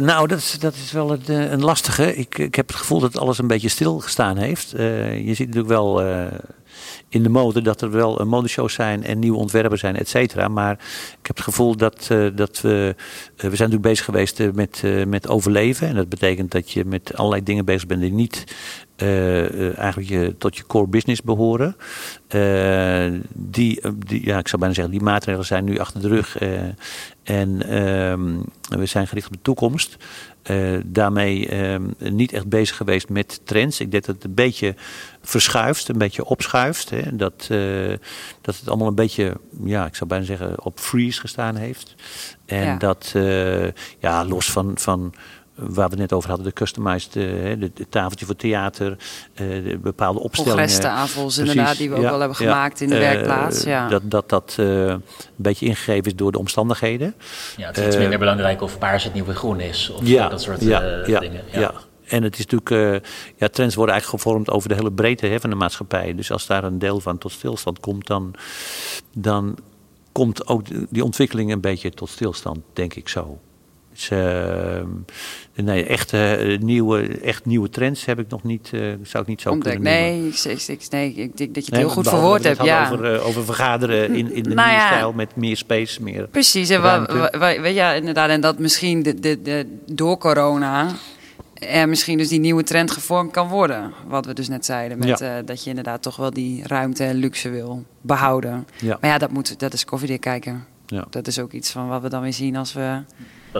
nou, dat is, dat is wel een, eh, een lastige. Ik, ik heb het gevoel dat alles een beetje stilgestaan heeft. Je ziet natuurlijk wel in de mode dat er wel modeshows zijn en nieuwe ontwerpen zijn, et cetera. Maar ik heb het gevoel dat, eh, dat we. eh, we zijn natuurlijk bezig geweest eh, met, met overleven. En dat betekent dat je met allerlei dingen bezig bent die niet eigenlijk je, tot je core business behoren. die, die, ja, ik zou bijna zeggen, die maatregelen zijn nu achter de rug. en ehm, we zijn gericht op de toekomst. Uh, daarmee uh, niet echt bezig geweest met trends. Ik denk dat het een beetje verschuift, een beetje opschuift. Hè. Dat, uh, dat het allemaal een beetje, ja, ik zou bijna zeggen, op freeze gestaan heeft. En ja. dat, ja, los van, van waar we het net over hadden, de customized, uh, de, de, tafeltje voor theater, uh, de bepaalde opstellingen. Congresstafels inderdaad, die we ook wel hebben gemaakt in de werkplaats. Ja. Dat dat, dat een beetje ingegeven is door de omstandigheden. Ja, het is iets minder belangrijk of paars het nieuwe groen is. Of ja, dat soort dingen. Ja. En het is natuurlijk, ja, trends worden eigenlijk gevormd over de hele breedte hè, van de maatschappij. Dus als daar een deel van tot stilstand komt, dan, dan komt ook die ontwikkeling een beetje tot stilstand, denk ik zo. Dus, uh, nee, echt, uh, nieuwe, echt nieuwe trends heb ik nog niet, uh, zou ik niet zo Ontdek, kunnen nee, ik, ik, nee, ik denk dat je het heel goed verwoord hebt. Ja. Over, over vergaderen in, in de nou nieuwe ja, stijl met meer space, meer Precies, en ja, inderdaad. En dat misschien de, de, de, door corona er misschien dus die nieuwe trend gevormd kan worden. Wat we dus net zeiden. Met, ja. dat je inderdaad toch wel die ruimte en luxe wil behouden. Ja. Maar ja, dat, moet, dat is koffiedik kijken. Ja. Dat is ook iets van wat we dan weer zien als we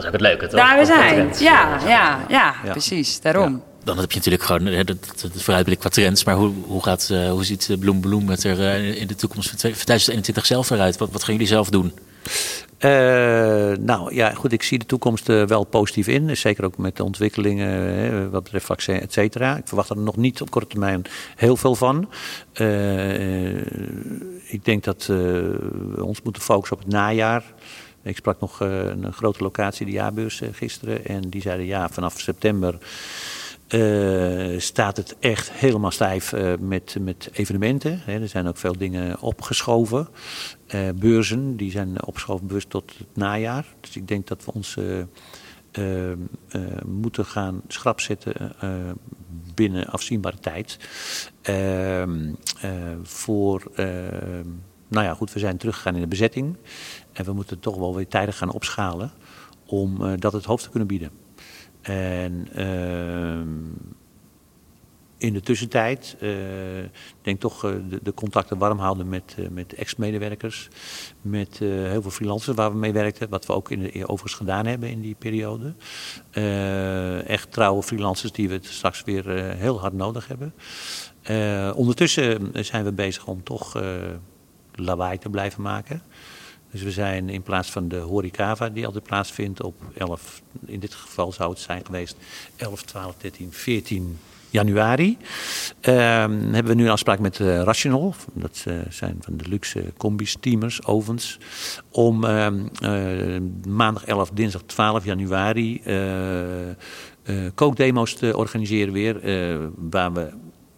dat is ook het leuke, toch? Daar we zijn. Ja, ja, ja, precies. Daarom. Dan heb je natuurlijk gewoon het, vooruitblik qua trends. Maar hoe, hoe, gaat, uh, hoe ziet eh, Bloem Bloem het er uh, in de toekomst van 2021 zelf eruit? Wat, wat gaan jullie zelf doen? Uh, nou ja, goed, ik zie de toekomst uh, wel positief in. Zeker ook met de ontwikkelingen uh, wat betreft vaccin, et cetera. Ik verwacht er nog niet op korte termijn heel veel van. ik denk dat we ons moeten focussen op het najaar. Ik sprak nog uh, een grote locatie, de jaarbeurs, uh, gisteren. En die zeiden ja, vanaf september uh, staat het echt helemaal stijf met, met evenementen. Er zijn ook veel dingen opgeschoven. beurzen, die zijn opgeschoven bewust tot het najaar. Dus ik denk dat we ons moeten gaan schrap zetten binnen afzienbare tijd. Ehm, voor nou ja, goed, we zijn teruggegaan in de bezetting. En we moeten toch wel weer tijdig gaan opschalen om uh, dat het hoofd te kunnen bieden. En uh, in de tussentijd, uh, denk toch uh, de, de, contacten warm houden met, met ex-medewerkers. Met heel veel freelancers waar we mee werkten. Wat we ook in de, overigens gedaan hebben in die periode. echt trouwe freelancers die we straks weer heel hard nodig hebben. ondertussen zijn we bezig om toch lawaai te blijven maken. Dus we zijn in plaats van de Horicava die altijd plaatsvindt op 11, in dit geval zou het zijn geweest 11, 12, 13, 14 januari. Uh, hebben we nu een afspraak met uh, Rational. Dat uh, zijn van de luxe combis, steamers, ovens. Om uh, maandag 11, dinsdag 12 januari kookdemo's te organiseren weer. waar we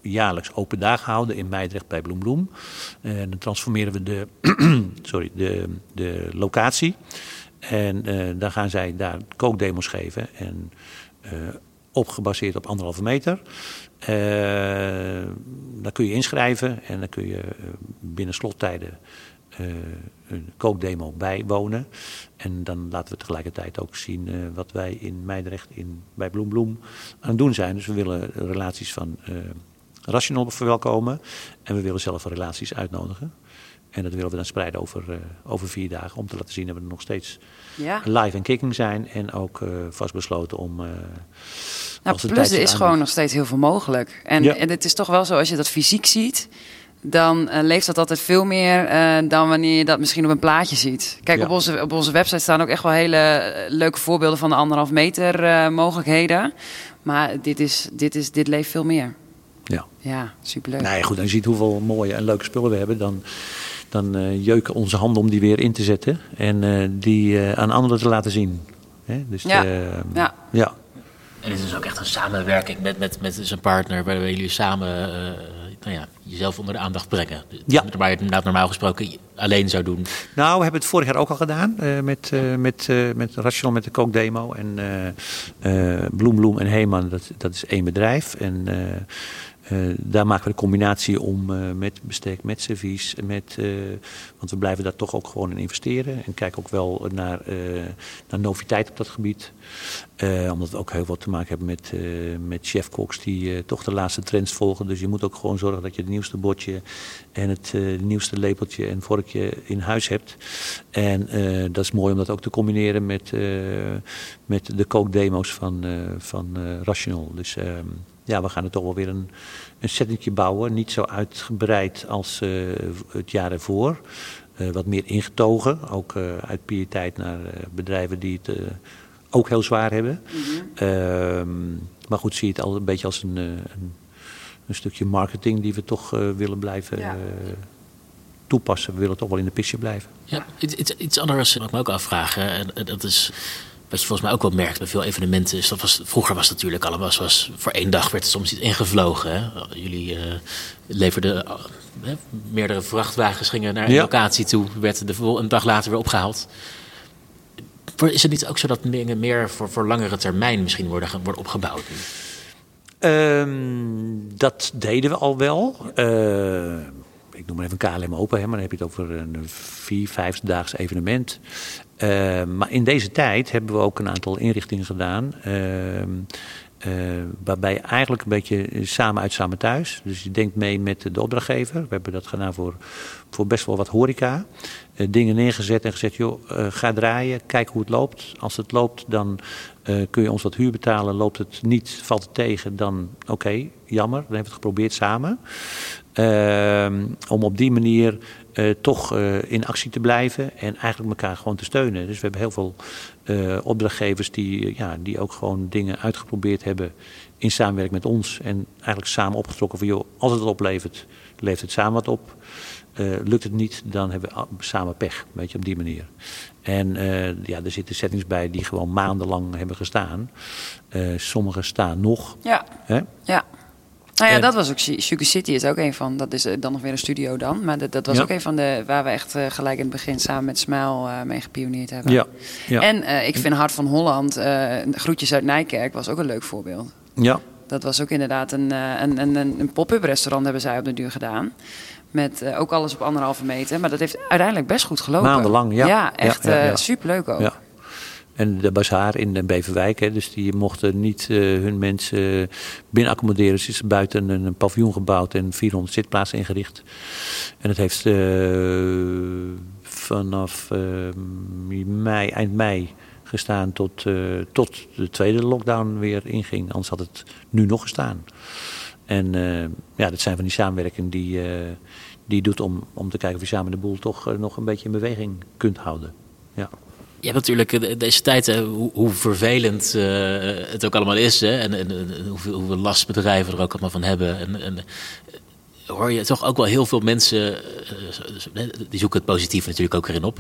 jaarlijks open dagen houden in Meidrecht bij Bloembloem. Eh, dan transformeren we de, sorry, de, de locatie. En uh, dan gaan zij daar kookdemos geven. En uh, op gebaseerd op anderhalve meter. Uh, daar kun je inschrijven en dan kun je binnen slottijden een kookdemo bijwonen. En dan laten we tegelijkertijd ook zien wat wij in Meidrecht in, bij Bloembloem aan het doen zijn. Dus we willen relaties van rationeel verwelkomen. En we willen zelf relaties uitnodigen. En dat willen we dan spreiden over, uh, over vier dagen. Om te laten zien dat we nog steeds ja. live en kicking zijn. En ook uh, vastbesloten om. Uh, nou, plus er is gewoon nog steeds heel veel mogelijk. En, ja. en het is toch wel zo, als je dat fysiek ziet. Dan leeft dat altijd veel meer dan wanneer je dat misschien op een plaatje ziet. Kijk, ja. op, onze, op onze website staan ook echt wel hele leuke voorbeelden van de anderhalf meter mogelijkheden. Maar dit, is, dit, is, dit leeft veel meer. Ja, ja superleuk. Nee, goed, als je ziet hoeveel mooie en leuke spullen we hebben, dan, dan uh, jeuken onze handen om die weer in te zetten en uh, die uh, aan anderen te laten zien. Hè? Dus, ja. ja. ja. En het is ook echt een samenwerking met, met, met zijn partner, waarbij jullie samen nou ja, jezelf onder de aandacht brengen. Ja. Waar je het normaal gesproken alleen zou doen. Nou, we hebben het vorig jaar ook al gedaan uh, met, uh, met, uh, met Rational met de kookdemo. En Bloem Bloem en Heeman, dat, dat is één bedrijf. En daar maken we de combinatie om met bestek, met servies, met, want we blijven daar toch ook gewoon in investeren. En kijken ook wel naar, naar noviteit op dat gebied. omdat we ook heel wat te maken hebben met, met chefkoks die toch de laatste trends volgen. Dus je moet ook gewoon zorgen dat je het nieuwste bordje en het nieuwste lepeltje en vorkje in huis hebt. En dat is mooi om dat ook te combineren met, met de kookdemo's van, van Rational. Dus ehm, ja, we gaan er toch wel weer een, een settingje bouwen. Niet zo uitgebreid als uh, het jaar ervoor. Uh, wat meer ingetogen. Ook uh, uit pietijd naar bedrijven die het ook heel zwaar hebben. Mm -hmm. maar goed, zie je het al een beetje als een, een, een stukje marketing die we toch willen blijven ja. toepassen. We willen toch wel in de pistje blijven. Ja, iets, iets anders wat ik me ook afvraag. En dat is wat je volgens mij ook wel merkt bij veel evenementen is dat was vroeger was het natuurlijk allemaal was, voor één dag werd er soms iets ingevlogen. Hè? Jullie uh, leverden uh, meerdere vrachtwagens gingen naar een locatie toe, werd de een dag later weer opgehaald. Is het niet ook zo dat dingen meer voor, voor langere termijn misschien worden, worden opgebouwd? Um, dat deden we al wel. Uh, ik noem maar even KLM Open, hè, maar dan heb je het over een vier, vijfdaags evenement. Uh, maar in deze tijd hebben we ook een aantal inrichtingen gedaan. Uh, uh, waarbij eigenlijk een beetje samen uit, samen thuis. Dus je denkt mee met de opdrachtgever. We hebben dat gedaan voor, voor best wel wat horeca. Uh, dingen neergezet en gezegd, joh, ga draaien, kijk hoe het loopt. Als het loopt, dan kun je ons wat huur betalen. Loopt het niet, valt het tegen, dan oké, jammer. Dan hebben we het geprobeerd samen. Ehm, om op die manier uh, toch uh, in actie te blijven en eigenlijk elkaar gewoon te steunen. Dus we hebben heel veel uh, opdrachtgevers die, ja, die ook gewoon dingen uitgeprobeerd hebben in samenwerking met ons. En eigenlijk samen opgetrokken van joh, als het oplevert, levert het samen wat op. lukt het niet, dan hebben we samen pech. Weet je, op die manier. En ja, er zitten settings bij die gewoon maandenlang hebben gestaan. sommige staan nog. Ja. Hè? ja. Nou ja, dat was ook Sugar City is ook een van. Dat is eh, dan nog weer een studio dan. Maar dat, dat was ook een van de waar we echt uh, gelijk in het begin samen met Smile uh, mee gepioneerd hebben. Ja. ja. En uh, ik vind Hart van Holland, groetjes uit Nijkerk, was ook een leuk voorbeeld. Ja. Dat was ook inderdaad een, een, een, een pop-up restaurant hebben zij op de duur gedaan. Met ook alles op anderhalve meter. Maar dat heeft uiteindelijk best goed gelopen. Maandenlang, ja. Ja, echt superleuk ook. En de bazaar in Beverwijk, dus die mochten niet uh, hun mensen binnen accommoderen. Dus is buiten een, paviljoen gebouwd en 400 zitplaatsen ingericht. En het heeft uh, vanaf uh, mei, eind mei gestaan tot, tot de tweede lockdown weer inging. Anders had het nu nog gestaan. En ja, dat zijn van die samenwerking die, die doet om, om te kijken of je samen de boel toch nog een beetje in beweging kunt houden. Ja. Je hebt natuurlijk eh, deze tijd, hoe, vervelend uh, het ook allemaal is. Hè, en, en, hoeveel, hoeveel last bedrijven er ook allemaal van hebben. En, en hoor je toch ook wel heel veel mensen, die zoeken het positief natuurlijk ook erin op.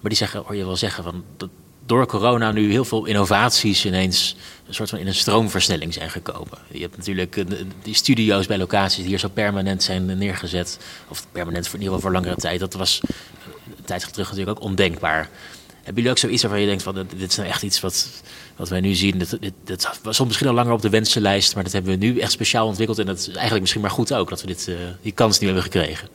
Maar die zeggen, hoor je wel zeggen van dat door corona nu heel veel innovaties ineens een soort van in een stroomversnelling zijn gekomen. Je hebt natuurlijk die studio's bij locaties die hier zo permanent zijn neergezet. Of permanent voor in ieder geval voor langere tijd. Dat was een tijd terug natuurlijk ook ondenkbaar. Hebben jullie ook zoiets waarvan je denkt van dit is nou echt iets wat, wat wij nu zien. Dat, dit, dat was soms misschien al langer op de wensenlijst, maar dat hebben we nu echt speciaal ontwikkeld. En dat is eigenlijk misschien maar goed ook dat we dit, uh, die kans nu hebben gekregen.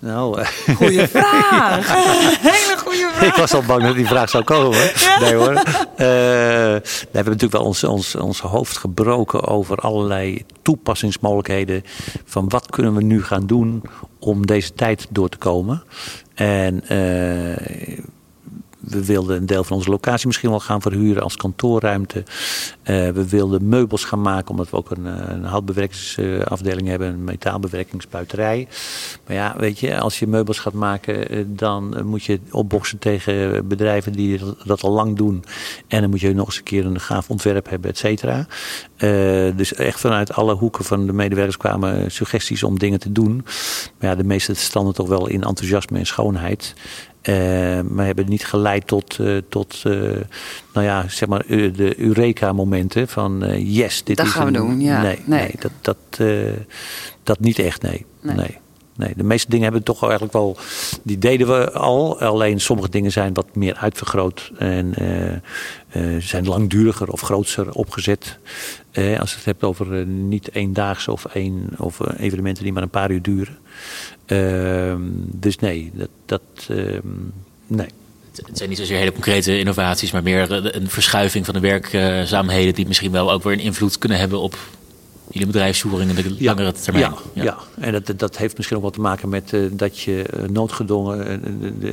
Nou, uh, goeie vraag. Hele goede vraag. Ik was al bang dat die vraag zou komen. Nee hoor. Uh, we hebben natuurlijk wel ons, ons, ons hoofd gebroken over allerlei toepassingsmogelijkheden. Van wat kunnen we nu gaan doen om deze tijd door te komen. En we wilden een deel van onze locatie misschien wel gaan verhuren als kantoorruimte. Uh, we wilden meubels gaan maken, omdat we ook een, eh, een houtbewerkingsafdeling hebben, een metaalbewerkingsbuiterij. Maar ja, weet je, als je meubels gaat maken, eh, dan moet je opboksen tegen bedrijven die dat al lang doen. En dan moet je nog eens een keer een gaaf ontwerp hebben, et cetera. Dus echt vanuit alle hoeken van de medewerkers kwamen suggesties om dingen te doen. Maar ja, de meeste standen toch wel in enthousiasme en schoonheid. Uh, maar hebben niet geleid tot, uh, tot uh, nou ja, zeg maar, de Eureka-momenten van yes, dit dat is gaan we doen. Ja. Nee, nee. nee dat, dat, dat niet echt, nee. nee. nee. nee, de meeste dingen hebben we toch eigenlijk wel, die deden we al. Alleen sommige dingen zijn wat meer uitvergroot en uh, zijn langduriger of grootser opgezet. Als je het hebt over niet eendaagse of, één, of evenementen die maar een paar uur duren. Ehm, dus nee, dat, dat ehm, nee. Het zijn niet zozeer hele concrete innovaties, maar meer een verschuiving van de werkzaamheden die misschien wel ook weer een invloed kunnen hebben op jullie bedrijfsvoering in de langere termijn. Ja, ja. en dat, dat heeft misschien ook wat te maken met uh, dat je uh, noodgedwongen uh,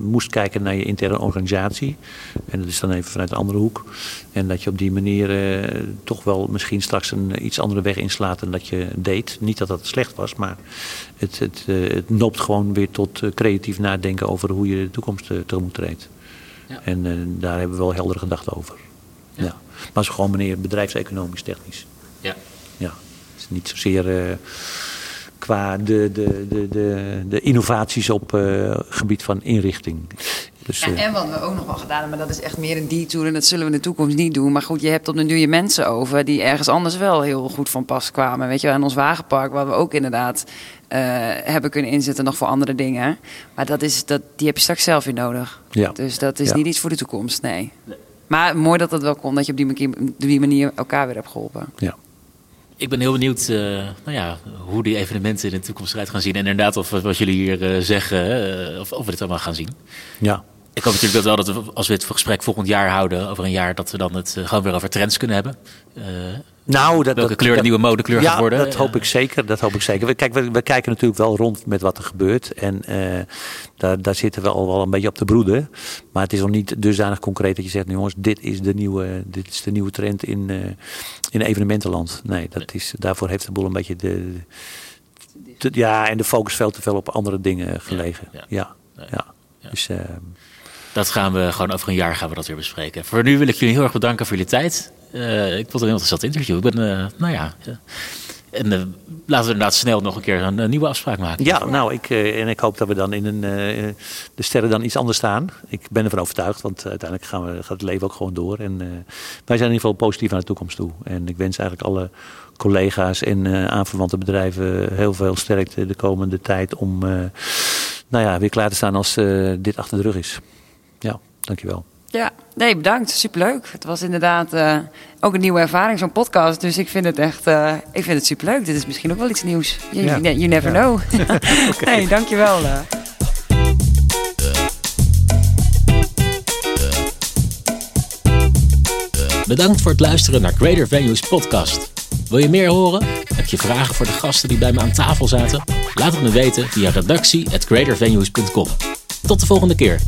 moest kijken naar je interne organisatie. En dat is dan even vanuit een andere hoek. En dat je op die manier toch wel misschien straks een iets andere weg inslaat dan dat je deed. Niet dat dat slecht was, maar het, het, het noopt gewoon weer tot creatief nadenken over hoe je de toekomst tegemoet treedt. Ja. En daar hebben we wel heldere gedachten over. Ja. ja. Maar het is gewoon meneer bedrijfseconomisch technisch. Ja ja. Het is niet zozeer qua de, de, de, de, de innovaties op uh, gebied van inrichting. Dus, ja, eh, en wat we ook nog wel gedaan hebben, maar dat is echt meer een detour en dat zullen we in de toekomst niet doen. Maar goed, je hebt op de duur je mensen over die ergens anders wel heel goed van pas kwamen. Weet je, aan ons wagenpark, waar we ook inderdaad uh, hebben kunnen inzetten nog voor andere dingen. Maar dat is, dat, die heb je straks zelf weer nodig. Ja. Dus dat is niet iets voor de toekomst, nee. nee. Maar mooi dat dat wel kon, dat je op die manier, op die manier elkaar weer hebt geholpen. Ja ik ben heel benieuwd uh, nou ja, hoe die evenementen in de toekomst eruit gaan zien. En inderdaad, of wat jullie hier uh, zeggen, of, of we dit allemaal gaan zien. Ja. Ik hoop natuurlijk dat wel dat we, als we het gesprek volgend jaar houden, over een jaar, dat we dan het gewoon weer over trends kunnen hebben. Nou, dat, Welke kleur de nieuwe modekleur ja, gaat worden? dat hoop ik zeker. Dat hoop ik zeker. We, kijk, we, we kijken natuurlijk wel rond met wat er gebeurt. En uh, daar, daar zitten we al wel een beetje op te broeden. Maar het is nog niet dusdanig concreet dat je zegt... Nou jongens, dit is de nieuwe, dit is de nieuwe trend in, uh, in evenementenland. Nee, dat is, daarvoor heeft de boel een beetje de... de ja, en de focus veel te veel op andere dingen gelegen. Ja, ja. ja. Dus... Uh, dat gaan we gewoon over een jaar gaan we dat weer bespreken. Voor nu wil ik jullie heel erg bedanken voor jullie tijd. Uh, ik vond het een heel interessant interview. Ik ben, uh, nou ja. Uh, en laten we inderdaad snel nog een keer een, nieuwe afspraak maken. Ja, nou, ik, en ik hoop dat we dan in een, de sterren dan iets anders staan. Ik ben ervan overtuigd, want uiteindelijk gaan we, gaat het leven ook gewoon door. En wij zijn in ieder geval positief naar de toekomst toe. En ik wens eigenlijk alle collega's en aanverwante bedrijven heel veel sterkte de komende tijd om nou ja, weer klaar te staan als dit achter de rug is. Ja, dankjewel. Ja, nee, bedankt. Superleuk. Het was inderdaad uh, ook een nieuwe ervaring, zo'n podcast. Dus ik vind het echt, uh, ik vind het superleuk. Dit is misschien ook wel iets nieuws. You, ja. you never ja. know. okay. Nee, dankjewel. Uh. Bedankt voor het luisteren naar Greater Venues podcast. Wil je meer horen? Heb je vragen voor de gasten die bij me aan tafel zaten? Laat het me weten via redactie@greatervenues.com. Tot de volgende keer.